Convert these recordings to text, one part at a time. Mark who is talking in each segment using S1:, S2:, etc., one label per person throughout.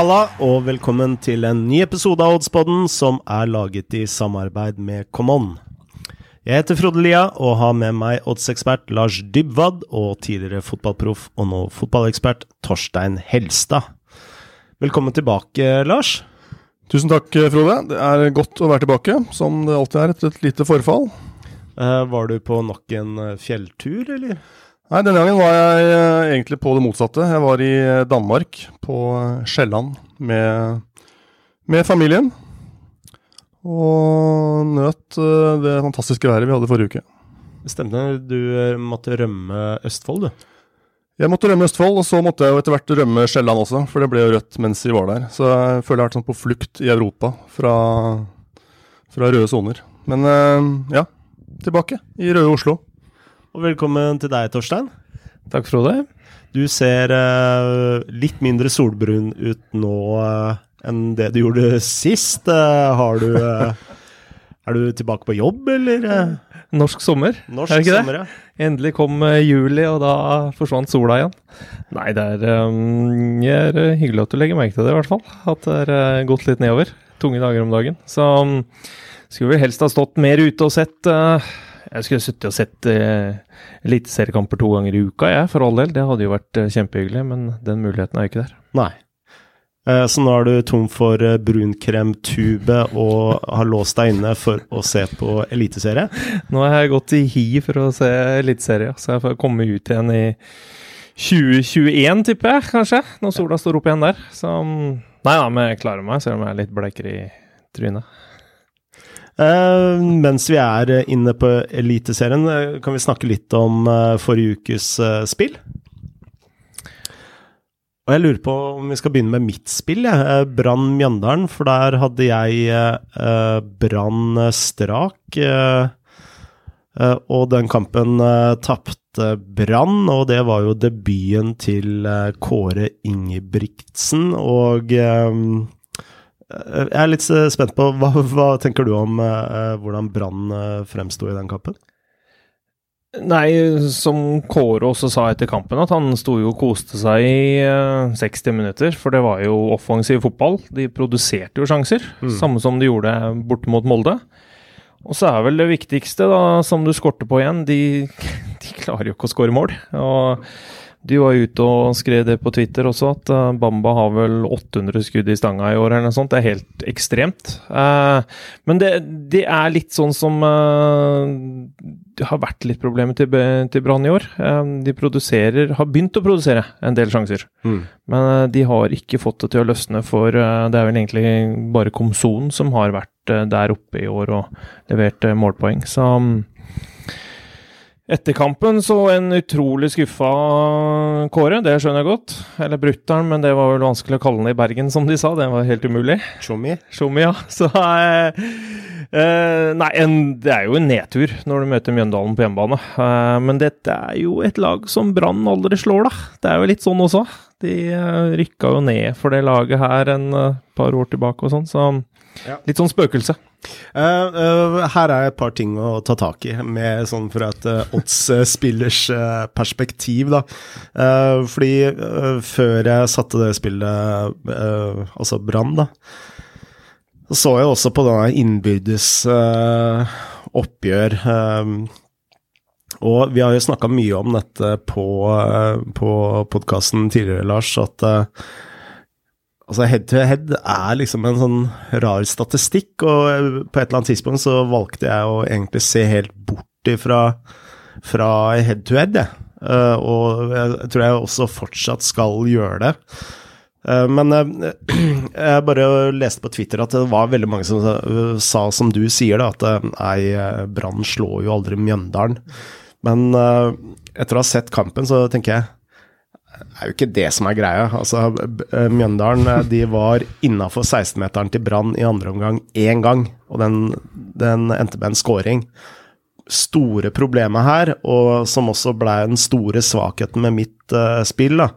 S1: Halla, og velkommen til en ny episode av Oddspodden som er laget i samarbeid med Common. Jeg heter Frode Lia og har med meg oddsekspert Lars Dybwad og tidligere fotballproff og nå fotballekspert Torstein Helstad. Velkommen tilbake, Lars.
S2: Tusen takk, Frode. Det er godt å være tilbake, som det alltid er etter et lite forfall.
S1: Uh, var du på nok en eh, fjelltur, eller?
S2: Nei, denne gangen var jeg eh, egentlig på det motsatte. Jeg var i eh, Danmark, på eh, Sjælland, med, med familien. Og nøt det fantastiske været vi hadde forrige uke.
S1: Stemte du eh, måtte rømme Østfold, du?
S2: Jeg måtte rømme Østfold, og så måtte jeg jo etter hvert rømme Sjælland også, for det ble jo rødt mens vi var der. Så jeg føler jeg har vært sånn på flukt i Europa fra, fra røde soner. Men ja, tilbake i røde Oslo.
S1: Og velkommen til deg, Torstein.
S3: Takk, Frode.
S1: Du ser uh, litt mindre solbrun ut nå uh, enn det du gjorde sist. Uh, har du Er du tilbake på jobb, eller?
S3: Norsk sommer,
S1: Norsk
S3: er det ikke det?
S1: sommer, ja.
S3: Endelig kom juli, og da forsvant sola igjen. Nei, det er, um, det er hyggelig at du legger merke til det, i hvert fall. At det er gått litt nedover. Tunge dager om dagen. Så um, skulle vi helst ha stått mer ute og sett eh, Jeg skulle sittet og sett uh, eliteseriekamper to ganger i uka, jeg, for all del. Det hadde jo vært eh, kjempehyggelig, men den muligheten er jo ikke der.
S1: Nei. Eh, Så nå er du tom for eh, brunkremtube og har låst deg inne for å se på eliteserie?
S3: Nå har jeg gått i hi for å se eliteserie, så jeg får komme ut igjen i 2021, tipper jeg, kanskje. Når sola står opp igjen der. Så Nei da, men jeg klarer meg, selv om jeg er litt bleikere i trynet.
S1: Eh, mens vi er eh, inne på Eliteserien, eh, kan vi snakke litt om eh, forrige ukes eh, spill? Og jeg lurer på om vi skal begynne med mitt spill, jeg. Eh, Brann Mjøndalen, for der hadde jeg eh, eh, Brann strak. eh, eh, og den kampen uh, tapte Brann, og det var jo debuten til eh, Kåre Ingebrigtsen. Og eh, jeg er litt eh, spent på hva, hva tenker du om eh, hvordan Brann uh, fremsto i den kampen?
S3: Nei, som Kåre også sa etter kampen, at han sto jo og koste seg i eh, 60 minutter. For det var jo offensiv fotball. De produserte jo sjanser,
S1: Mm.
S3: samme som de gjorde borte mot Molde. Og så er vel det viktigste, da, som du skorter på igjen, de, de klarer jo ikke å skåre mål. Og du var ute og skrev det på Twitter også, at eh, Bamba har vel 800 skudd i stanga i år, eller noe sånt. Det er helt ekstremt. Eh, men det, det er litt sånn som eh, det har vært litt problemer til, til Brann i år. De produserer, har begynt å produsere en del sjanser. Men eh, de har ikke fått det til å løsne, for det er vel egentlig bare Komsonen som har vært der oppe i år og levert målpoeng. Så mm, etter kampen så en utrolig skuffa Kåre, det skjønner jeg godt. Eller brutter'n, men det var vel vanskelig å kalle han i Bergen, som de sa. Det var helt umulig.
S1: Tjommi?
S3: Tjommi, ja. Så eh, eh, Nei, en, det er jo en nedtur når du møter Mjøndalen på hjemmebane. Eh, men dette er jo et lag som Brann aldri slår, da. Det er jo litt sånn også. De eh, rykka jo ned for det laget her en eh, par år tilbake og sånn, så
S1: Ja.
S3: litt sånn spøkelse.
S1: Uh, uh, her er et par ting å ta tak i, med sånn fra et uh, odds-spillers perspektiv, da. Fordi før jeg satte det spillet, altså Brann, da, så jeg også på denne innbyrdes oppgjør. og vi har jo snakka mye om dette på, på podkasten tidligere, Lars, at Altså, head to head er liksom en sånn rar statistikk, og eh, på et eller annet tidspunkt så valgte jeg å egentlig se helt bort ifra fra head to head, jeg. Uh, og jeg tror jeg også fortsatt skal gjøre det. Uh, men uh, jeg bare leste på Twitter at det var veldig mange som sa som du sier, da, at nei, Brann slår jo aldri Mjøndalen. Men etter å ha sett kampen, så tenker jeg det er jo ikke det som er greia. Altså, eh, Mjøndalen eh, de var innafor 16-meteren til Brann i andre omgang én gang, og den, den endte med en scoring. Store problemet her, og som også ble den store svakheten med mitt uh, spill, da,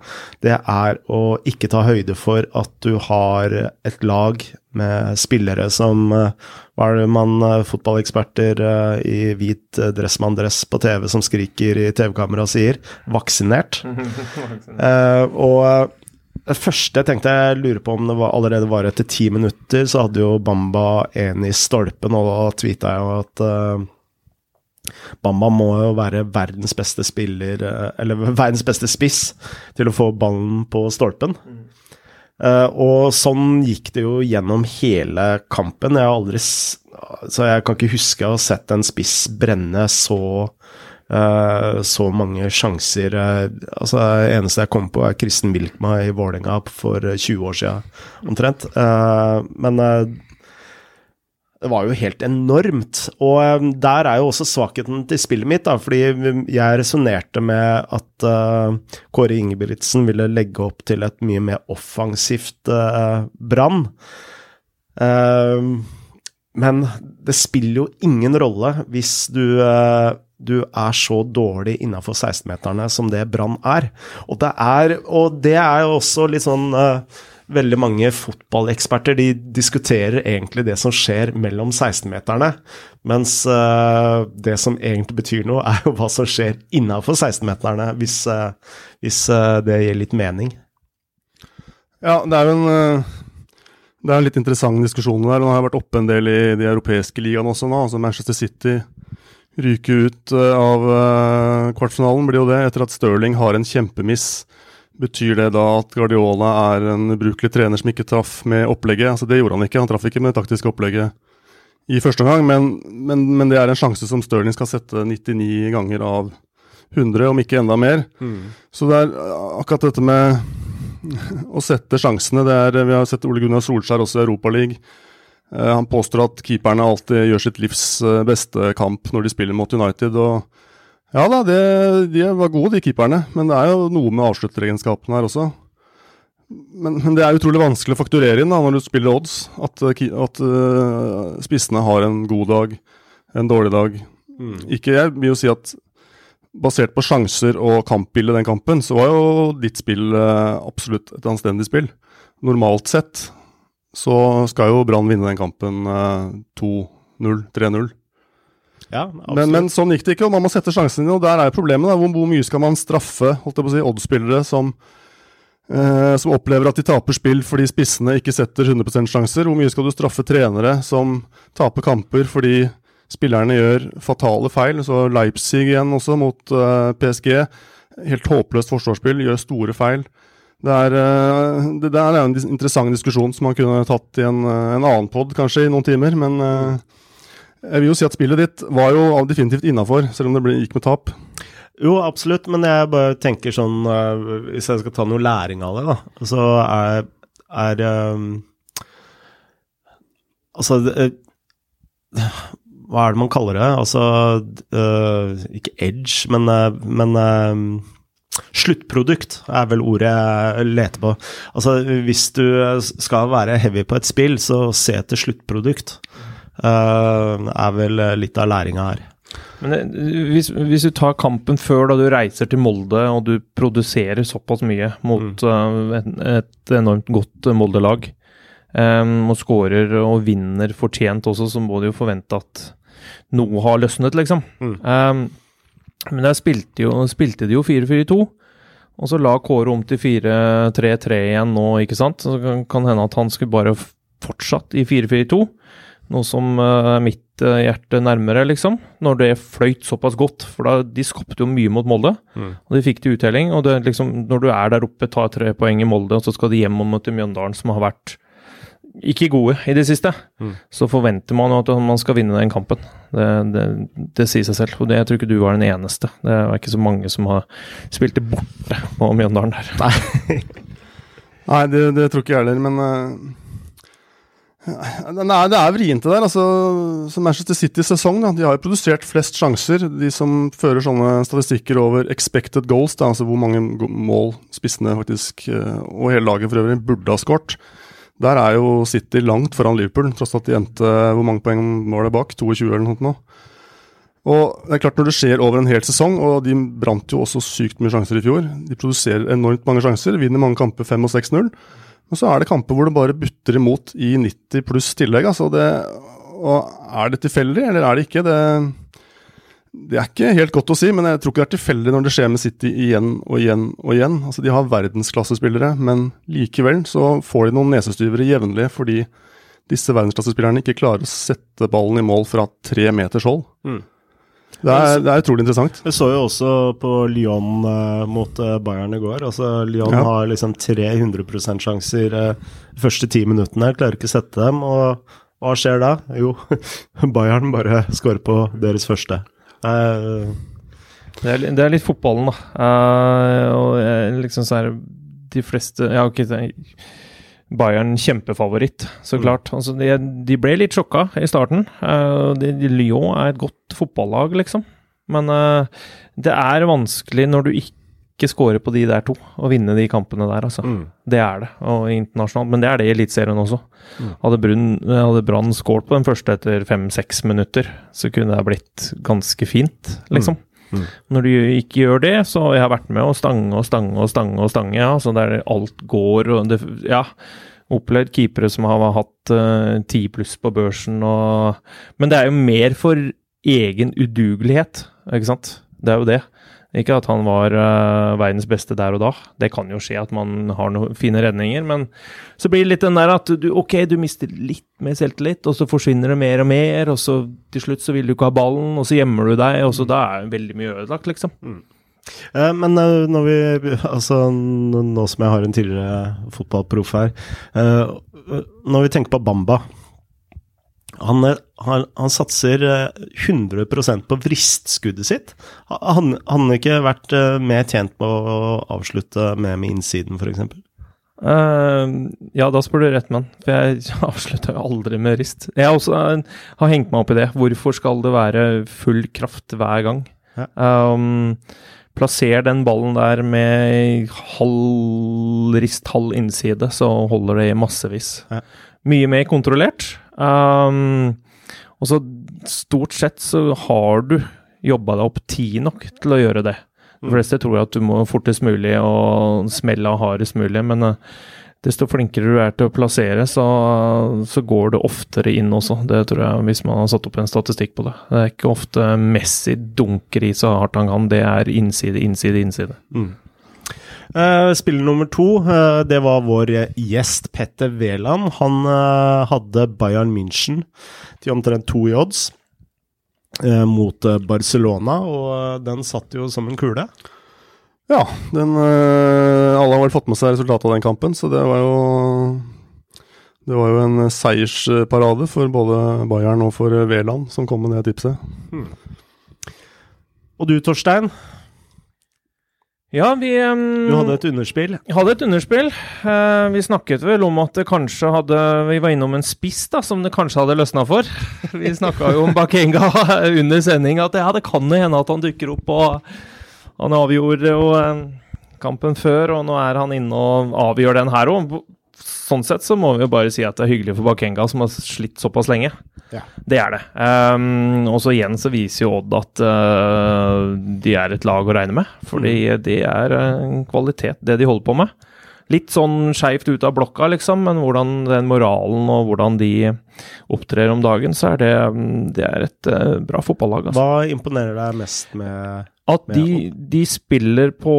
S1: det er å ikke ta høyde for at du har et lag med spillere som uh, Hva er det man uh, fotballeksperter i hvit dressmann-dress på TV som skriker i TV-kamera sier? Vaksinert. Og det første jeg tenkte jeg lurer på om det var, allerede var etter ti minutter, så hadde jo Bamba en i stolpen, og da tweeta jeg jo at Bamba må jo være verdens beste spiller, uh, eller verdens beste spiss, til å få ballen på stolpen. Uh, og sånn gikk det jo gjennom hele kampen. Jeg har aldri Så jeg kan ikke huske å ha sett en spiss brenne så uh, så mange sjanser. Uh, altså Det eneste jeg kom på, er Kristen Wilkma i Vålerenga for 20 år siden, omtrent. men det var jo helt enormt. Og um, der er jo også svakheten til spillet mitt, da, fordi jeg resonnerte med at uh, Kåre Ingebrigtsen ville legge opp til et mye mer offensivt uh, Brann. Uh, men det spiller jo ingen rolle hvis du, uh, du er så dårlig innafor 16-meterne som det Brann er. Og det er, og det er jo også litt sånn uh, veldig mange fotballeksperter de diskuterer egentlig det som skjer mellom 16-meterne, mens uh, det som egentlig betyr noe, er jo hva som skjer innafor 16-meterne, hvis, uh, hvis uh, det gir litt mening.
S2: Ja, det er jo en, det er en litt interessant diskusjon der. Den har vært oppe en del i de europeiske ligaene også nå. altså Manchester City ryker ut av kvartfinalen, blir jo det, etter at Stirling har en kjempemiss Betyr det da at Guardiola er en ubrukelig trener som ikke traff med opplegget? Altså Det gjorde han ikke, han traff ikke med det taktiske opplegget i første omgang, men, men, men, det er en sjanse som Stirling skal sette 99 ganger av 100, om ikke enda mer. Mm. Så det er akkurat dette med å sette sjansene det er, Vi har sett Ole Gunnar Solskjær også i Europaligaen. Uh, han påstår at keeperne alltid gjør sitt livs uh, beste kamp når de spiller mot United. og ja da, det, de var gode, de keeperne. Men det er jo noe med avslutteregenskapene her også. Men, men, det er utrolig vanskelig å fakturere inn da, når du spiller odds. At, at uh, spissene har en god dag, en dårlig dag. Mm. Ikke Jeg vil jo si at basert på sjanser og kampbildet den kampen, så var jo ditt spill uh, absolutt et anstendig spill. Normalt sett så skal jo Brann vinne den kampen uh, 2-0, 3-0.
S1: Ja,
S2: men, men, sånn gikk det ikke, og man må sette sjansen inn. Og der er problemet. Da. Hvor, hvor mye skal man straffe holdt jeg på å si, oddspillere som, eh, som opplever at de taper spill fordi spissene ikke setter 100% sjanser? Hvor mye skal du straffe trenere som taper kamper fordi spillerne gjør fatale feil? Så Leipzig igjen også, mot eh, PSG. Helt håpløst forsvarsspill, gjør store feil. Det er, eh, det, det er en interessant diskusjon som man kunne tatt i en, eh, en annen pod kanskje i noen timer. men eh, jeg vil jo si at spillet ditt var jo definitivt innafor, selv om det gikk med tap.
S1: Jo, absolutt, men jeg bare tenker sånn uh, Hvis jeg skal ta noe læring av det, da, så er, er um, Altså uh, Hva er det man kaller det? Altså uh, Ikke edge, men, men Sluttprodukt er vel ordet jeg leter på. Altså, hvis du skal være heavy på et spill, så se etter sluttprodukt. Uh, er vel litt av læringa her.
S3: Men eh, hvis, hvis, du tar kampen før, da du reiser til Molde og du produserer såpass mye mot mm. uh, et, et, enormt godt Molde-lag, um, og skårer og vinner fortjent også, så må du jo forvente at noe har løsnet, liksom. Mm. Um, men der spilte, jo, spilte de jo 4-4-2. Og så la Kåre om til 4-3-3 igjen nå, ikke sant. Så kan, kan hende at han skulle bare fortsatt i 4-4-2. Noe som er mitt eh, hjerte nærmere, liksom. Når det fløyt såpass godt. For da, de skapte jo mye mot Molde, mm. og de fikk til uttelling. Og det, liksom, når du er der oppe, tar tre poeng i Molde, og så skal de hjem og møte Mjøndalen, som har vært ikke gode i det siste, mm. så forventer man jo at man skal vinne den kampen. Det, det, det, sier seg selv. Og det jeg tror ikke du var den eneste. Det er ikke så mange som har spilt det borte på Mjøndalen der.
S2: Nei, Nei det, det, tror ikke jeg heller, men uh Nei, det er vrient, det der. altså, som Manchester Citys sesong, da, de har jo produsert flest sjanser. De som fører sånne statistikker over expected goals, da, altså hvor mange mål spissene faktisk, eh, og hele laget for øvrig, burde ha skåret. Der er jo City langt foran Liverpool, tross at de endte Hvor mange poeng var det bak? 22 eller noe sånt nå. Og det er klart Når det skjer over en hel sesong, og de brant jo også sykt mye sjanser i fjor De produserer enormt mange sjanser, vinner mange kamper 5 og 6-0. Men så er det kamper hvor det bare butter imot i 90 pluss tillegg. Altså det, og er det tilfeldig, eller er det ikke? Det, Det er ikke helt godt å si, men jeg tror ikke det er tilfeldig når det skjer med City igjen og igjen og igjen. Altså, De har verdensklassespillere, men likevel så får de noen nesestyvere jevnlig fordi disse verdensklassespillerne ikke klarer å sette ballen i mål fra tre meters hold.
S1: Mm.
S2: Det, er, det er utrolig interessant.
S1: Vi så jo også på Lyon eh, mot uh, Bayern i går. Altså, Lyon
S2: Ja.
S1: har liksom 300 %-sjanser uh, de første ti minuttene, klarer ikke å sette dem. Og hva skjer da? Jo, Bayern bare scorer på deres første. Eh,
S3: Det er, det er litt fotballen, da. Eh, og jeg liksom så er de fleste Ja, ok, det er Bayern kjempefavoritt, så
S1: Mm.
S3: klart. Altså, de, de ble litt sjokka i starten. Uh, de, Lyon er et godt fotballag, liksom. Men uh, det er vanskelig når du ikke scorer på de der to, å vinne de kampene der, altså.
S1: mm.
S3: Det er det, og internasjonalt. Men det er det i Eliteserien også.
S1: Mm.
S3: Hadde Brunn- hadde Brann skåret på den første etter fem-seks minutter, så kunne det blitt ganske fint, liksom.
S1: Mm.
S3: Når du ikke gjør det, så jeg har vært med å stange og stange og stange og stange, ja. Så der alt går og det Ja. Opplevd keepere som har hatt eh, ti pluss på børsen og Men det er jo mer for egen udugelighet, ikke sant? Det er jo det. Ikke at han var uh, verdens beste der og da. Det kan jo skje at man har noen fine redninger, men så blir det litt den der at du, ok, du mister litt mer selvtillit, og så forsvinner det mer og mer, og så til slutt så vil du ikke ha ballen, og så gjemmer du deg, og så da er veldig mye ødelagt, liksom.
S1: Eh, men eh, når vi Altså, nå som jeg har en tidligere fotballproff her eh, Når vi tenker på Bamba han, han, han satser eh, 100 på vristskuddet sitt. Han han har ikke vært eh, mer tjent på å avslutte med med innsiden, f.eks.
S3: Uh, ja, da spør du rett, mann. For jeg avslutta jo aldri med rist. Jeg har også uh, har hengt meg opp i det. Hvorfor skal det være full kraft hver gang?
S1: Ja.
S3: Um, plasser den ballen der med halv rist, halv innside, så holder det i massevis.
S1: Ja.
S3: Mye mer kontrollert. Um, og så stort sett så har du jobba deg opp tid nok til å gjøre det. De fleste tror at du må fortest mulig og smelle av hardest mulig, men eh, desto flinkere du er til å plassere, så, så går det oftere inn også. Det tror jeg, hvis man har satt opp en statistikk på det. Det er ikke ofte Messi dunker i så hardt han kan, det er innside, innside, innside.
S1: Mm. Eh, spiller nummer to, eh, det var vår gjest Petter Wæland. Han eh, hadde Bayern München til omtrent to i odds mot Barcelona, og den satt jo som en kule.
S2: Ja, den, alle har vel fått med seg resultatet av den kampen, så det var jo Det var jo en seiersparade for både Bayern og for Veland, som kom med det tipset.
S1: Og du, Torstein,
S3: Ja, vi um,
S1: du hadde et underspill.
S3: hadde et underspill. Uh, vi snakket vel om at det kanskje hadde Vi var innom en spiss da, som det kanskje hadde løsna for. Vi snakka jo om Bakenga under sending, at ja, det kan hende at han dukker opp. og Han avgjorde jo uh, kampen før, og nå er han inne og avgjør den her òg. Sånn sett så må vi jo bare si at det er hyggelig for Bakenga, som har slitt såpass lenge.
S1: Ja.
S3: Det er det. Um, og så igjen så viser jo Odd at uh, de er et lag å regne med. Fordi det er en kvalitet, det de holder på med. Litt sånn skeivt ut av blokka, liksom, men hvordan den moralen og hvordan de opptrer om dagen, så er det, det er et uh, bra fotballag. Altså.
S1: Hva imponerer deg mest med
S3: At
S1: med
S3: de, de spiller på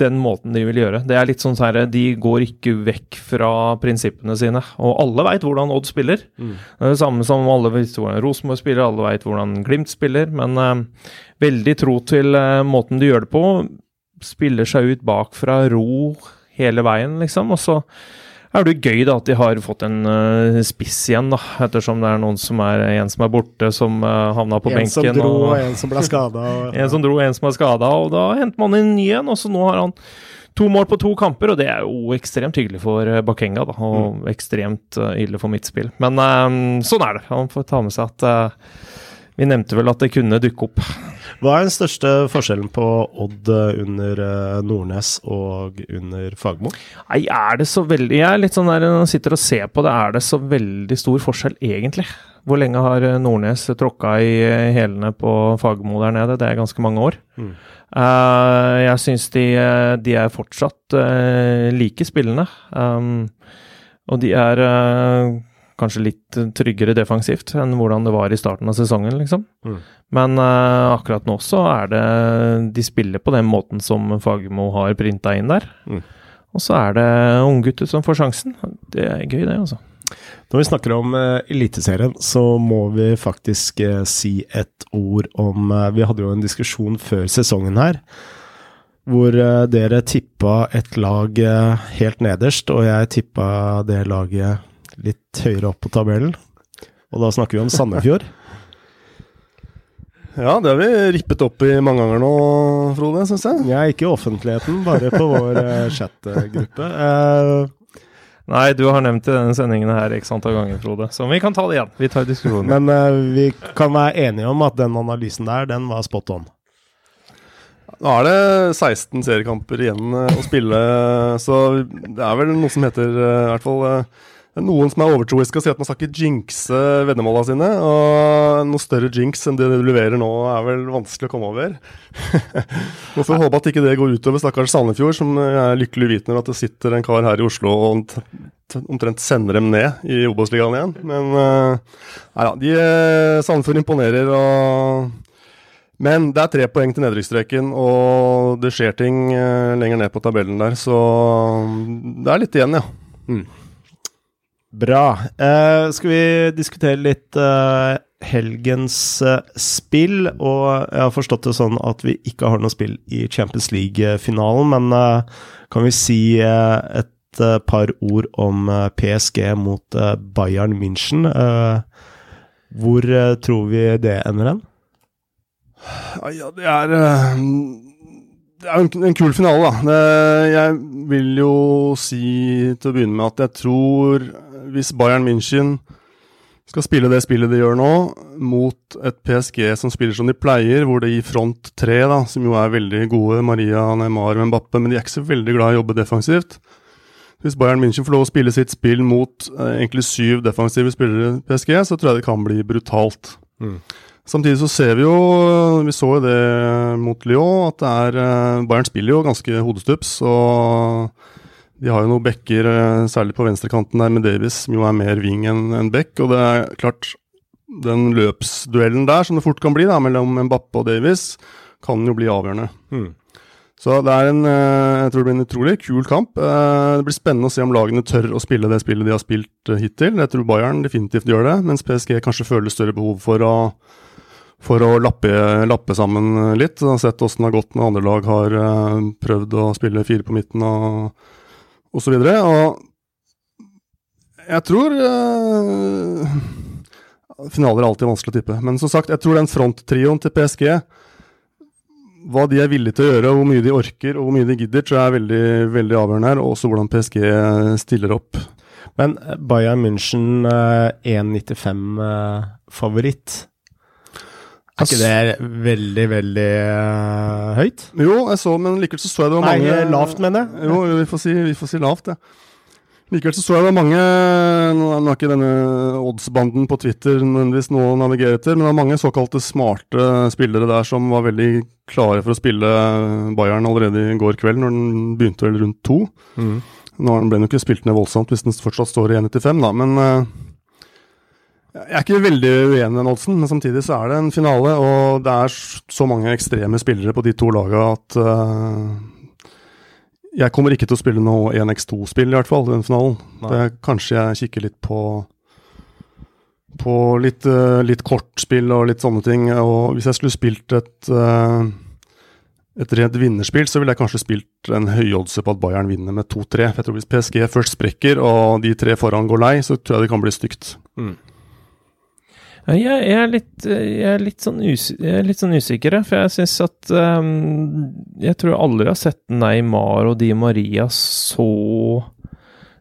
S3: den måten de vil gjøre. Det er litt sånn sånn De går ikke vekk fra prinsippene sine. Og alle veit hvordan Odd spiller.
S1: Mm.
S3: Det det samme som alle vet hvordan Rosenborg spiller, alle veit hvordan Glimt spiller. Men uh, veldig tro til uh, måten de gjør det på. Spiller seg ut bakfra, ro hele veien, liksom. Og så er det jo gøy da at de har fått en uh, spiss igjen, da. Ettersom det er noen som er en som er borte, som uh, havna på
S1: En som dro,
S3: og-
S1: og en som ble skada.
S3: en som dro, en som er skada, og da henter man en ny en. Og så nå har han to mål på to kamper, og det er jo ekstremt hyggelig for eh, Bakenga, da. Og ekstremt uh, ille for mitt spill. Men eh, sånn er det. Han får ta med seg at uh, Vi nevnte vel at det kunne dukke opp.
S1: Hva er den største forskjellen på Odd eh, under eh, Nordnes og under Fagmo?
S3: Nei, er det så veldig Jeg er litt sånn der når jeg sitter og ser på det, er det så veldig stor forskjell, egentlig? Hvor lenge har eh, Nordnes tråkka i hælene på Fagermo der nede? Det er ganske mange år.
S1: Mm.
S3: Uh, jeg syns de, de er fortsatt uh, like spillende. Um, og de er eh, kanskje litt tryggere defensivt enn hvordan det var i starten av sesongen, liksom.
S1: Mm.
S3: Men uh, akkurat nå så er det De spiller på den måten som Fagermo har printa inn der.
S1: Mm.
S3: Og så er det unggutter som får sjansen. Det er gøy, det, altså.
S1: Når vi snakker om uh, Eliteserien, så må vi faktisk uh, si et ord om uh, Vi hadde jo en diskusjon før sesongen her, hvor dere tippa et lag helt nederst, og jeg tippa det laget litt høyere opp på tabellen. Og da snakker vi om Sandefjord.
S2: Ja, det har vi rippet opp i mange ganger nå, Frode, syns jeg.
S1: Er ikke i offentligheten, bare på vår chatgruppe. Uh,
S3: Nei, du har nevnt i denne sendingen her x antall ganger, Frode. Så vi kan ta det igjen. Vi tar diskusjonen.
S1: Men uh, vi kan være enige om at den analysen der, den var spot on.
S2: Nå er det 16 seriekamper igjen uh, å spille, så det er vel noe som heter uh, i hvert fall noen som er overtroiske og sier at man skal ikke jinxe veddemåla sine. Og noe større jinx enn det du leverer nå, er vel vanskelig å komme over. Nå får vi håpe at ikke det går utover stakkars Sandefjord, som er lykkelig uvitende at det sitter en kar her i Oslo og omtrent sender dem ned i Obos-ligaen igjen. Men nei da, de Sandefjord imponerer. og men det er tre poeng til nedrykksstreken, og det skjer ting lenger ned på tabellen der, så det er litt igjen, ja.
S1: Mm. Bra. Uh, skal vi diskutere litt uh, helgens uh, spill? Og jeg har forstått det sånn at vi ikke har noe spill i Champions League-finalen, men kan vi si et par ord om PSG mot Bayern München? hvor tror vi det ender hen?
S2: Ja, det er det er en, kul finale, da. Jeg vil jo si til å begynne med at jeg tror hvis Bayern München skal spille det spillet de gjør nå, mot et PSG som spiller som de pleier, hvor det gir front tre, da, som jo er veldig gode, Maria, Neymar og Mbappe, men de er ikke så veldig glad i å jobbe defensivt. Hvis Bayern München får lov å spille sitt spill mot eh, egentlig syv defensive spillere i PSG, så tror jeg det kan bli brutalt.
S1: Mm.
S2: Samtidig så ser vi jo, vi så jo det mot Lyon, at det er eh, Bayern spiller jo ganske hodestups. og de har jo noen backer, særlig på venstrekanten der med Davies, som jo er mer wing enn en back. Og det er klart, den løpsduellen der, som det fort kan bli da, mellom Mbappe og Davies, kan jo bli avgjørende.
S1: Mm.
S2: Så det er en, jeg tror det blir en utrolig kul kamp. Det blir spennende å se om lagene tør å spille det spillet de har spilt hittil. Jeg tror Bayern definitivt gjør det, mens PSG kanskje føler større behov for å, for å lappe, lappe sammen litt. Jeg har sett åssen det har gått når andre lag har prøvd å spille fire på midten. og og så. Og jeg tror øh, Finaler er alltid vanskelig å tippe. Men som sagt, jeg tror den fronttrioen til PSG hva de er villige til å gjøre, hvor mye de orker og hvor mye de gidder, tror jeg er veldig, veldig avgjørende her. Og også hvordan PSG stiller opp.
S1: Men Bayern München uh, 1,95-favoritt. Er ikke det veldig, veldig uh, høyt?
S2: Jo, jeg så, men likevel så så jeg det var mange Nei,
S1: lavt, mener jeg.
S2: Jo, vi får si, vi får si lavt, ja. Likevel så så jeg det var mange Nå er ikke denne oddsbanden på Twitter nødvendigvis noe å navigere etter, men det var mange såkalte smarte spillere der som var veldig klare for å spille Bayern allerede i går kveld, når den begynte vel rundt to.
S1: Mm.
S2: Nå ble den jo ikke spilt ned voldsomt hvis den fortsatt står i 1,95, da, men uh, jeg er ikke veldig uenig med den men samtidig så er det en finale, og det er så mange ekstreme spillere på de to lagene at uh, jeg kommer ikke til å spille noe 1x2-spill, i hvert fall, i den finalen. Det, kanskje jeg kikker litt på på litt, uh, litt kortspill og litt sånne ting. Og hvis jeg skulle spilt et uh, et rent vinnerspill, så ville jeg kanskje spilt en høyoddse på at Bayern vinner med 2-3. For jeg tror Hvis PSG først sprekker, og de tre foran går lei, så tror jeg det kan bli stygt.
S1: Mm.
S3: Jeg, jeg, er litt, jeg, er litt sånn usikker, jeg er litt sånn usikker, for jeg syns at um, Jeg tror jeg aldri har sett Neymar og Di Maria så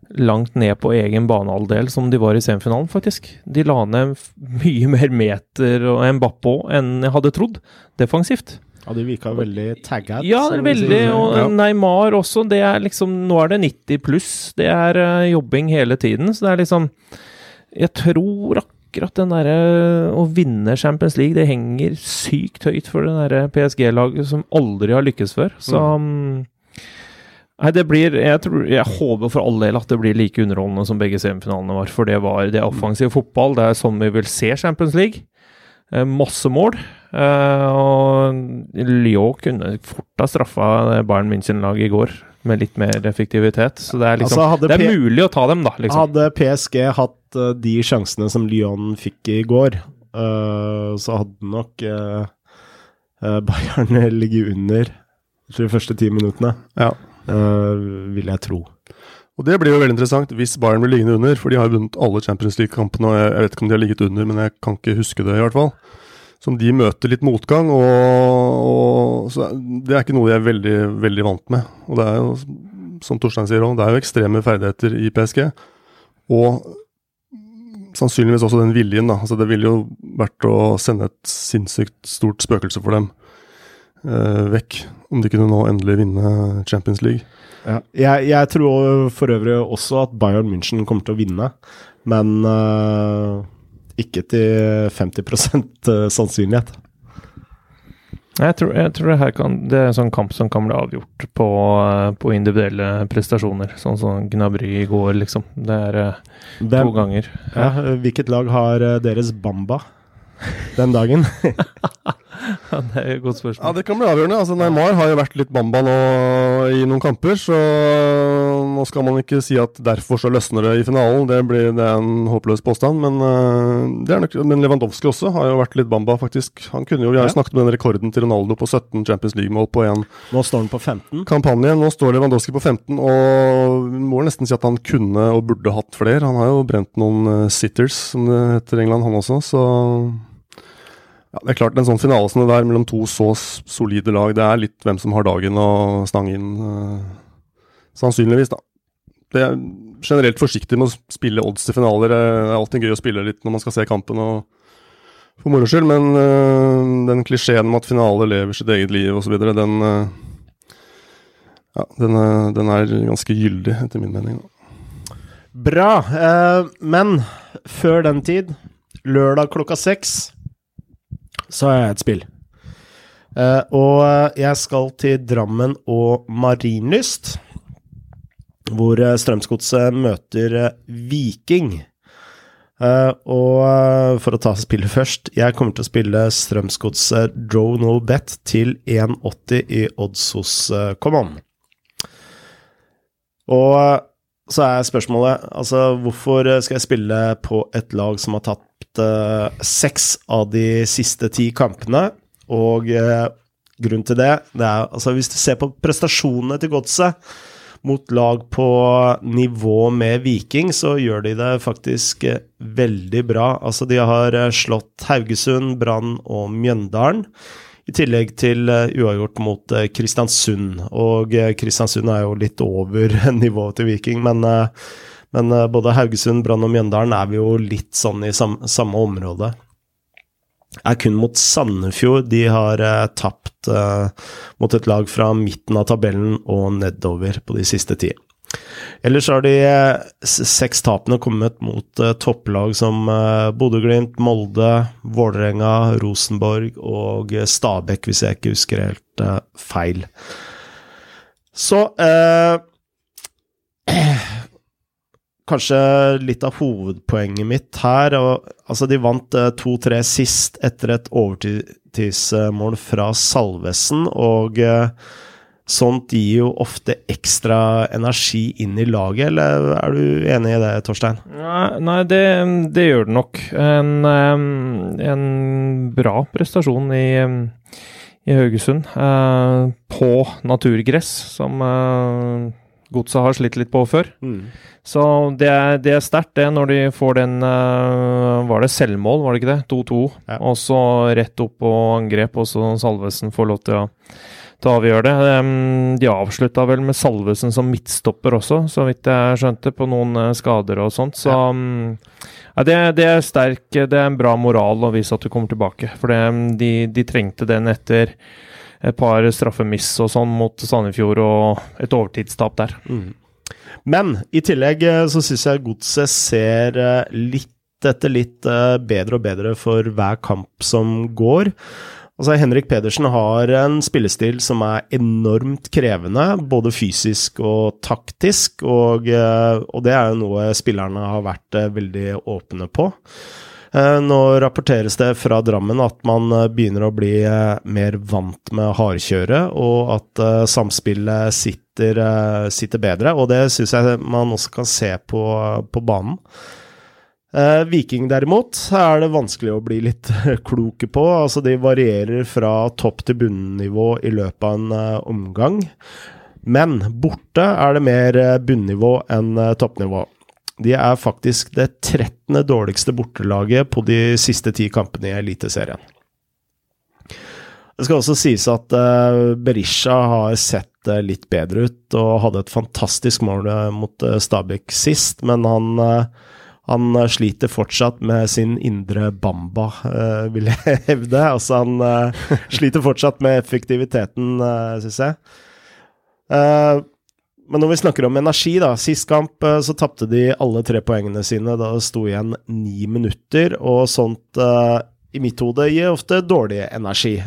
S3: langt ned på egen banehalvdel som de var i semifinalen, faktisk. De la ned mye mer meter og Mbappé enn jeg hadde trodd, defensivt.
S1: Ja, de virka veldig tagget.
S3: Ja, veldig. Og Neymar også. Det er liksom Nå er det 90 pluss. Det er eh, jobbing hele tiden. Så det er liksom Jeg tror akkurat den derre å vinne Champions League, det henger sykt høyt for det derre PSG-laget som aldri har lykkes før. Så mm. Nei, det blir Jeg, tror, jeg håper for all del at det blir like underholdende som begge semifinalene var. For det var det er offensiv fotball. Det er sånn vi vil se Champions League. Eh, masse mål. Eh, og Lyon kunne fort ha straffa Bayern München-laget i går med litt mer effektivitet. Så det er, liksom,
S1: Altså,
S3: det er mulig å ta dem, da. Liksom.
S1: Hadde PSG hatt uh, de sjansene som Lyon fikk i går, uh, så hadde nok uh, Bayern ligget under de første ti minuttene,
S2: Ja.
S1: eh, vil jeg tro.
S2: Og det blir jo veldig interessant hvis Bayern blir liggende under, for de har jo vunnet alle Champions League-kampene, og jeg, jeg vet ikke om de har ligget under, men jeg kan ikke huske det, i hvert fall. Som de møter litt motgang, og, og det er ikke noe de er veldig, veldig vant med. Og det er jo, som Torstein sier òg, det er jo ekstreme ferdigheter i PSG. Og sannsynligvis også den viljen, da. Altså, det ville jo vært å sende et sinnssykt stort spøkelse for dem eh, vekk, om de kunne nå endelig vinne Champions League.
S1: Ja. Jeg, jeg tror for øvrig også at Bayern München kommer til å vinne, men eh, ikke til 50% sannsynlighet.
S3: Jeg tror, jeg tror det her kan Det er en sånn kamp som kan bli avgjort på, eh, på individuelle prestasjoner. Sånn som Gnabry i går, liksom. Det er eh, to ganger.
S1: ja, hvilket lag har eh, deres Bamba den dagen?
S3: Ja, det er jo et godt spørsmål.
S2: Ja, det kan bli avgjørende. Altså, Neymar har jo vært litt bamba nå i noen kamper, så nå skal man ikke si at derfor så løsner det i finalen. Det, blir, det er en håpløs påstand, men, det er nok, men Lewandowski også har jo vært litt bamba, faktisk. Han kunne jo, Vi har jo snakket om den rekorden til Ronaldo på 17 Champions League-mål på én
S1: Nå står han på 15.
S2: kampanje. Nå står Lewandowski på 15, og vi må nesten si at han kunne og burde hatt flere. Han har jo brent noen øh, sitters, som det heter i England, han også, så ja, det er klart, En sånn finale som det der mellom to så solide lag, det er litt hvem som har dagen og stang inn. øh, sannsynligvis, da. Det er generelt forsiktig med å spille odds til finaler. Det er alltid gøy å spille litt når man skal se kampen og for moro skyld, men øh, den klisjeen om at finale lever sitt eget liv osv., den øh, ja, den er, den er ganske gyldig, etter min mening. Da.
S1: Bra. eh, men før den tid, lørdag klokka seks, så har jeg et spill. Eh, og jeg skal til Drammen og Marienlyst, hvor eh, Strømsgodset møter eh, Viking. Eh, og for å ta spillet først, jeg kommer til å spille Strømsgodset Draw No Bet til 1,80 i odds hos uh. Og så er spørsmålet altså hvorfor skal jeg spille på et lag som har tapt seks av de siste ti kampene? Og grunnen til det, det er altså hvis du ser på prestasjonene til Godset mot lag på nivå med Viking, så gjør de det faktisk eh, veldig bra. Altså de har eh, slått Haugesund, Brann og Mjøndalen. I tillegg til eh, uavgjort mot Kristiansund. Og Kristiansund er jo litt over nivået til Viking, men, men både Haugesund, Brann og Mjøndalen er vi jo litt sånn i sam samme område. Er kun mot Sandefjord de har eh, tapt eh, mot et lag fra midten av tabellen og nedover på de siste ti. Ellers har de eh, seks tapene kommet mot eh, topplag som eh, Bodø-Glimt, Molde, Vålerenga, Rosenborg og eh, Stabæk, hvis jeg ikke husker helt eh, feil. Så eh, Kanskje litt av hovedpoenget mitt her og, Altså, de vant eh, 2-3 sist etter et overtidsmål fra Salvesen, og eh, Sånt gir jo ofte ekstra energi inn i laget, eller er du enig i det, Torstein?
S3: Nei, det, det gjør det nok. En, en bra prestasjon i, i Haugesund. eh, på naturgress, som godset har slitt litt på før. Så det er, det er sterkt, det, når de får den eh, Var det selvmål, var det ikke det? 2-2.
S1: Ja.
S3: Og så rett opp på angrep, og så Salvesen får lov til å til å avgjøre det. De avslutta vel med Salvesen som midtstopper også, så vidt jeg skjønte, på noen eh, skader og sånt. Så mm, ja, det, det er sterk Det er en bra moral å vise at du kommer tilbake. For det, de, de trengte den etter et par straffemiss og sånn mot Sandefjord og et overtidstap der.
S1: Men i tillegg eh, så syns jeg godset ser eh, litt etter litt eh, bedre og bedre for hver kamp som går. Altså, Henrik Pedersen har en spillestil som er enormt krevende, både fysisk og taktisk, og, og det er jo noe spillerne har vært veldig åpne på. Eh, nå rapporteres det fra Drammen at man begynner å bli mer vant med hardkjøret, og at samspillet sitter, sitter bedre, og det syns jeg man også kan se på, på banen. Eh, Viking derimot er det vanskelig å bli litt kloke på. Altså De varierer fra topp til bunnivå i løpet av en omgang. Men borte er det mer eh, bunnivå enn toppnivå. De er faktisk det 13. dårligste bortelaget på de siste ti kampene i Eliteserien. Det skal også sies at uh, Berisha har sett litt bedre ut og hadde et fantastisk mål mot Stabæk sist, men han han eh, sliter fortsatt med sin indre bamba, vil jeg hevde. Altså, han sliter fortsatt med effektiviteten, syns jeg. Uh, men når vi snakker om energi, da. Sist kamp så tapte de alle tre poengene sine da det sto igjen ni minutter, og sånt i mitt hode gir ofte dårlig energi.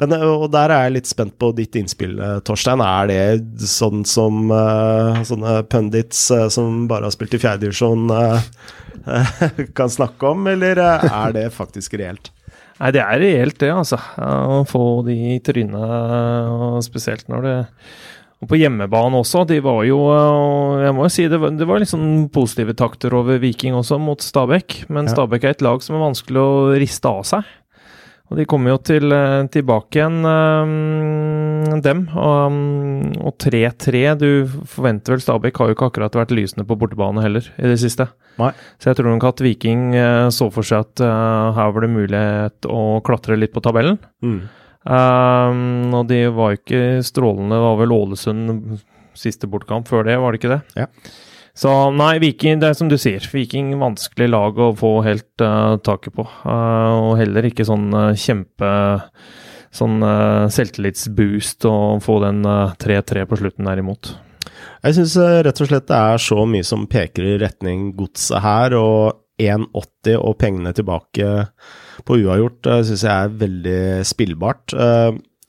S1: Men, eh, og der er jeg litt spent på ditt innspill, eh, Torstein. Er det sånn som uh, sånne pundits uh, som bare har spilt i fjerdedivisjon uh, kan snakke om, eller er det faktisk reelt?
S3: Nei, det er reelt, det, altså. Å få de i trynet, spesielt når det og på hjemmebane også. De var jo Jeg må jo si det var, det var sånn positive takter over Viking også, mot Stabæk. Men ja. Stabæk er et lag som er vanskelig å riste av seg. Og de kommer jo til, eh, tilbake igjen, um, dem. Og 3-3 Du forventer vel Stabæk har jo ikke akkurat vært lysende på bortebane heller i det siste.
S1: Nei.
S3: Så jeg tror nok at Viking så for seg at uh, her var det mulighet å klatre litt på tabellen. Mm. Um, og de var jo ikke strålende. Det var vel Ålesund siste bortkamp før det, var det ikke det?
S1: Ja.
S3: Så nei, Viking, det er som du sier. Viking vanskelig lag å få helt uh, taket på. Uh, og heller ikke sånn uh, kjempe sånn selvtillitsboost å få den 3-3 på slutten derimot.
S1: Jeg syns rett og slett det er så mye som peker i retning godset her, og 1,80 og pengene tilbake på uavgjort syns jeg er veldig spillbart.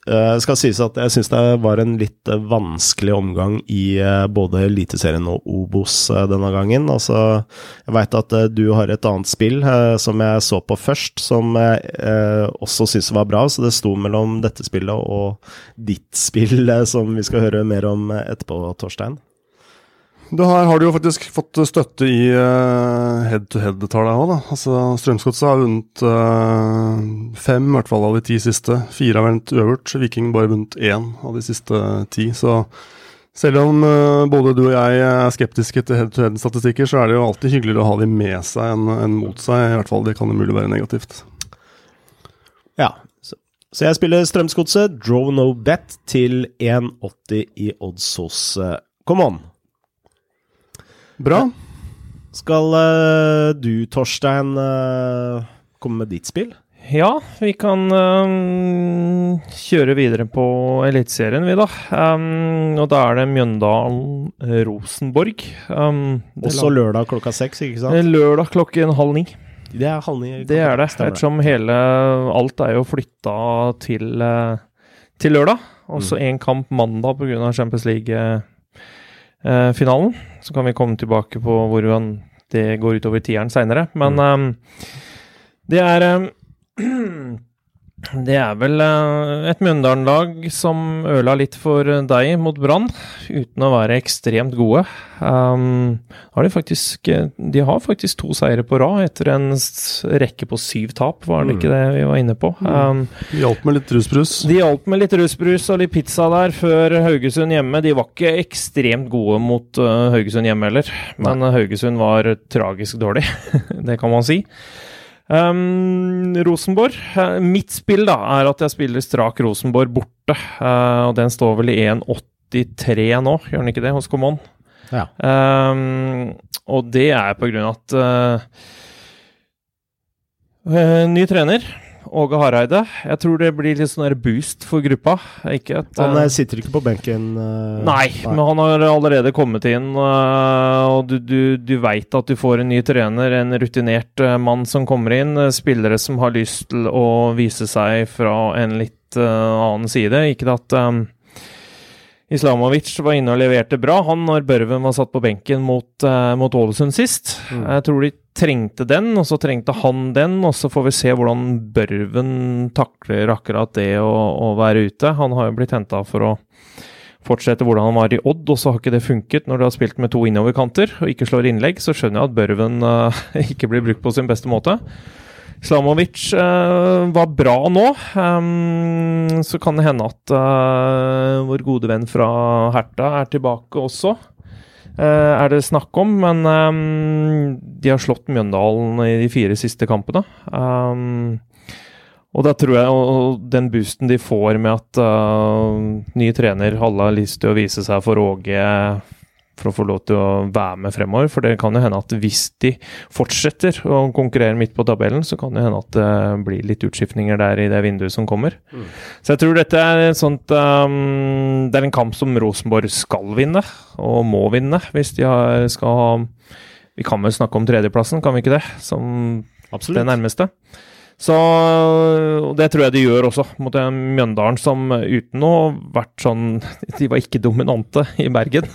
S1: Det skal sies at jeg syns det var en litt vanskelig omgang i både Eliteserien og Obos denne gangen. Altså, jeg veit at du har et annet spill som jeg så på først, som jeg også syns var bra. Så det sto mellom dette spillet og ditt spill, som vi skal høre mer om etterpå, Torstein.
S2: Det her har du jo faktisk fått støtte i uh, head-to-head-tallet òg, da. Altså, Strømsgodset har vunnet uh, fem i hvert fall av de ti siste. Fire har vunnet øvert. Viking bare vunnet én av de siste ti. Så selv om uh, både du og jeg er skeptiske til head-to-head-statistikker, så er det jo alltid hyggeligere å ha de med seg enn en mot seg. I hvert fall det kan jo mulig være negativt.
S1: Ja, så jeg spiller Strømsgodset, draw no bet, til 1,80 i odds hos Come on.
S2: Bra.
S1: Skal uh, du, Torstein, uh, komme med ditt spill?
S3: Ja, vi kan um, kjøre videre på Eliteserien, vi, da. Um, og da er det Mjøndalen-Rosenborg. Um,
S1: Også lørdag klokka seks, ikke sant?
S3: Lørdag klokken halv ni.
S1: Det er halv ni.
S3: Det er det, ettersom hele Alt er jo flytta til, uh, til lørdag. Også én mm. kamp mandag pga. Champions League-finalen. Så kan vi komme tilbake på hvordan det går utover tieren seinere. Men mm. um, det er um, Det er vel uh, et Mjøndalen-lag som øla litt for deg mot Brann, uten å være ekstremt gode. Um, har de, faktisk, de har faktisk to seire på rad etter en rekke på syv tap, var det mm. ikke det vi var inne på?
S2: Mm. Um, de hjalp med litt rusbrus?
S3: De hjalp med litt rusbrus og litt pizza der før Haugesund hjemme. De var ikke ekstremt gode mot uh, Haugesund hjemme heller, men. Haugesund var tragisk dårlig. det kan man si. Um, Rosenborg. Uh, mitt spill da, er at jeg spiller strak Rosenborg borte. Uh, og den står vel i 1,83 nå, gjør den ikke det, hos Common?
S1: Ja.
S3: Um, og det er på grunn av at uh, Ny trener. Åge Hareide. Jeg tror det blir litt sånn boost for gruppa. Ikke et,
S1: Han
S3: eh,
S1: eh, sitter ikke på benken. Uh,
S3: Nei, men han har allerede kommet inn, Uh, og du, du, du veit at du får en ny trener, en rutinert uh, mann som kommer inn. Spillere som har lyst til å vise seg fra en litt annen side. Ikke at um, Islamovic var inne og leverte bra, han når Børven var satt på benken mot, uh, mot Ålesund sist.
S1: Mm.
S3: Jeg tror de trengte den, og så trengte han den, og så får vi se hvordan Børven takler akkurat det å, å være ute. Han har jo blitt henta for å fortsette hvordan han var i Odd, og så har ikke det funket når du har spilt med to innoverkanter og ikke slår innlegg, så skjønner jeg at Børven uh, ikke blir brukt på sin beste måte. Slamovic uh, var bra nå. Um, så kan det hende at uh, vår gode venn fra Herta er tilbake også. Uh, er det snakk om, men um, de har slått Mjøndalen i de fire siste kampene. Um, og da tror jeg og den boosten de får med at uh, ny trener Halla å vise seg for Åge for å få lov til å være med fremover. For det kan jo hende at hvis de fortsetter å konkurrere midt på tabellen, så kan det hende at det blir litt utskiftninger der i det vinduet som kommer.
S1: Mm.
S3: Så jeg tror dette er en sånt um, Det er en kamp som Rosenborg skal vinne, og må vinne, hvis de har, skal ha Vi kan vel snakke om tredjeplassen, kan vi ikke det? Som
S1: Absolutt.
S3: det nærmeste. Så det tror jeg de gjør også, mot Mjøndalen som uten å vært sånn De var ikke dominante i Bergen.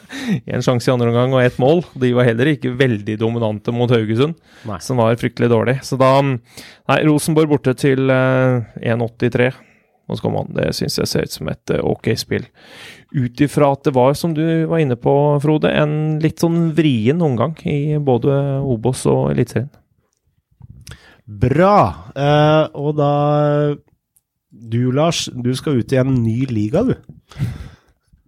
S3: en sjanse i andre omgang og ett mål. De var heller ikke veldig dominante mot Haugesund,
S1: Nei.
S3: som var fryktelig dårlig. Så da Nei, Rosenborg borte til eh, 1,83. Og så. Det syns jeg ser ut som et eh, ok spill. Ut ifra at det var, som du var inne på, Frode, en litt sånn vrien omgang i både Obos og Eliteserien.
S1: Bra. Uh, og da Du, Lars, du skal ut i en ny liga, du.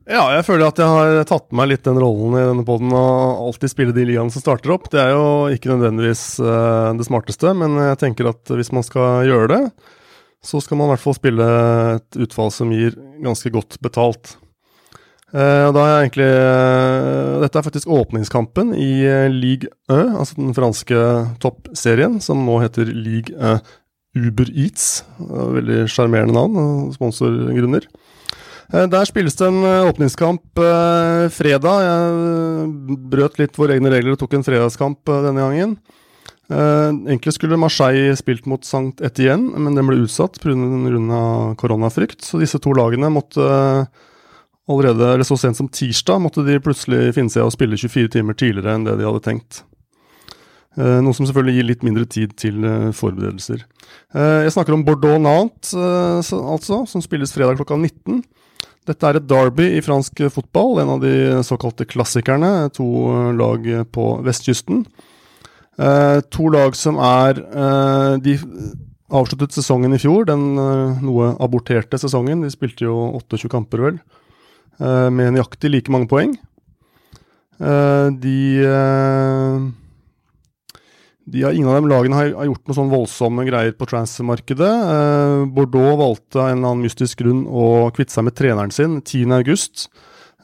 S2: Ja, jeg føler at jeg har tatt med meg litt den rollen i denne poden og alltid spille de ligaene som starter opp. Det er jo ikke nødvendigvis uh, det smarteste, men jeg tenker at hvis man skal gjøre det, så skal man i hvert fall spille et utfall som gir ganske godt betalt. Og da er egentlig uh, Dette er faktisk åpningskampen i uh, Ligue 1, altså den franske toppserien, som nå heter Ligue 1 Uber Eats. Veldig sjarmerende navn, og sponsorgrunner. Der spilles det en åpningskamp fredag. Jeg brøt litt våre egne regler og tok en fredagskamp denne gangen. Egentlig skulle Marseille spilt mot Sankt Etienne, men den ble utsatt pga. koronafrykt. Så disse to lagene måtte allerede, eller så sent som tirsdag, måtte de plutselig finne seg i å spille 24 timer tidligere enn det de hadde tenkt. Eh, Noe som selvfølgelig gir litt mindre tid til eh, forberedelser. Eh, Jeg snakker om Bordeaux-Nantes, eh, altså, som spilles fredag klokka 19. Dette er et derby i fransk fotball, en av de såkalte klassikerne. To lag på vestkysten. To lag som er De avsluttet sesongen i fjor, den noe aborterte sesongen. De spilte jo 28 kamper, vel, med nøyaktig like mange poeng. Eh, de eh, de har, ingen av dem lagene har, har gjort noe sånn voldsomme greier på transfermarkedet. Eh, Bordeaux valgte av en eller annen mystisk grunn å kvitte seg med treneren sin 10.8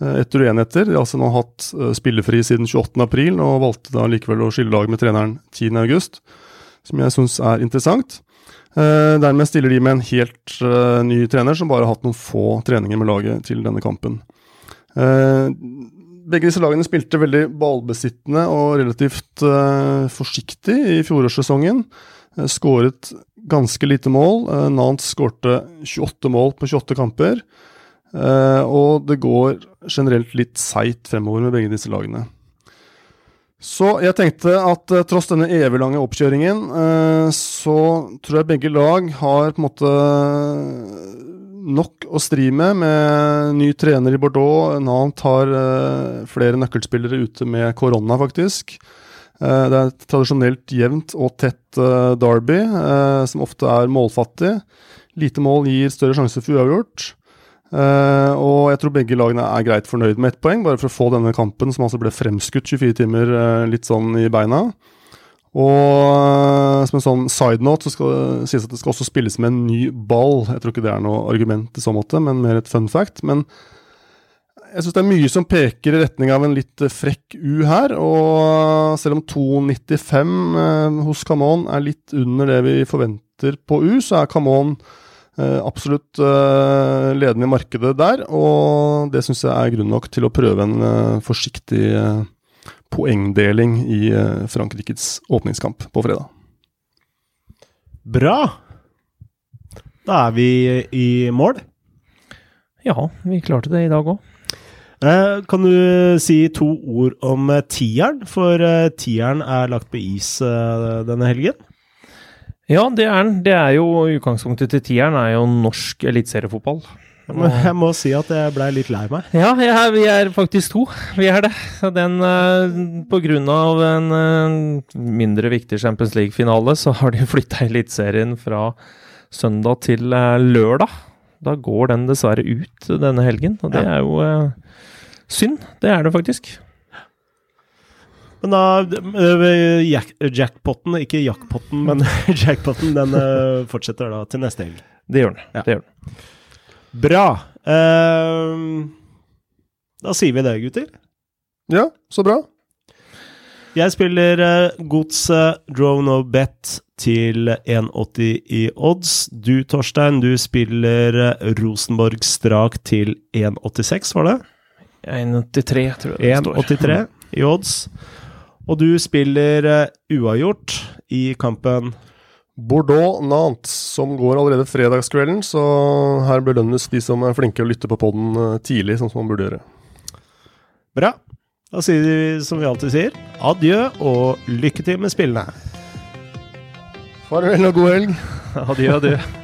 S2: eh, etter uenigheter. De har altså nå hatt eh, spillefri siden 28.4 og valgte da likevel å skille lag med treneren 10.8, som jeg syns er interessant. Eh, dermed stiller de med en helt eh, ny trener som bare har hatt noen få treninger med laget til denne kampen. Eh, begge disse lagene spilte veldig ballbesittende og relativt forsiktig i fjorårssesongen. Skåret ganske lite mål. Nantes skårte 28 mål på 28 kamper. Og det går generelt litt seigt fremover med begge disse lagene. Så jeg tenkte at eh, tross denne eviglange oppkjøringen, eh, så tror jeg begge lag har på en måte nok å stri med, med ny trener i Bordeaux. Nantes har eh, flere nøkkelspillere ute med korona, faktisk. Eh, det er et tradisjonelt jevnt og tett eh, derby, eh, som ofte er målfattig. Lite mål gir større sjanse for uavgjort. Eh, og jeg tror begge lagene er greit fornøyd med ett poeng, bare for å få denne kampen, som altså ble fremskutt 24 timer, uh, litt sånn i beina. Og uh, som en sånn side note så skal det sies at det skal også spilles med en ny ball. Jeg tror ikke det er noe argument i så måte, men mer et fun fact. Men jeg syns det er mye som peker i retning av en litt frekk U her. Og selv om 2,95 eh, hos Camon er litt under det vi forventer på U, så er Camon absolutt eh, ledende i markedet der. Og det syns jeg er grunn nok til å prøve en eh, forsiktig eh, poengdeling i eh, Frankrikes åpningskamp på fredag.
S1: Bra! Da er vi i mål.
S3: Ja, vi klarte det i dag òg.
S1: Eh, kan du si to ord om eh, tieren? For eh, tieren er lagt på is eh, denne helgen.
S3: Ja, det er den. Det er jo utgangspunktet til tieren er jo norsk eliteseriefotball.
S1: Men jeg må si at jeg blei litt lei meg.
S3: Ja, ja, vi er faktisk to. Vi er det. Den, eh, på grunn av en eh, mindre viktig Champions League-finale, så har de flytta Eliteserien fra søndag til eh, lørdag. Da går den dessverre ut denne helgen, og det er jo synd. Det er det faktisk.
S1: Men da øh, jack, Jackpotten, ikke jackpotten, men jackpotten, den øh, fortsetter da til neste helg.
S3: Det gjør den.
S1: Ja.
S3: Det gjør den.
S1: Bra. Eh, da sier vi det, gutter.
S2: Ja, så bra.
S1: Jeg spiller uh, Godset Drone of Bet til 1,80 i odds. Du, Torstein, du spiller Rosenborg Strak til 1,86, var det?
S3: 1,83, tror jeg det står.
S1: 1,83 i odds. Og du spiller uh, uavgjort i kampen
S2: Bordeaux-Nantes, som går allerede fredagskvelden, så her belønnes de som er flinke å lytte på podden eh, tidlig, sånn som man burde gjøre.
S1: Bra. Da sier vi som vi alltid sier, adjø og lykke til med spillene.
S2: Farvel og god helg.
S3: Adjø, adjø.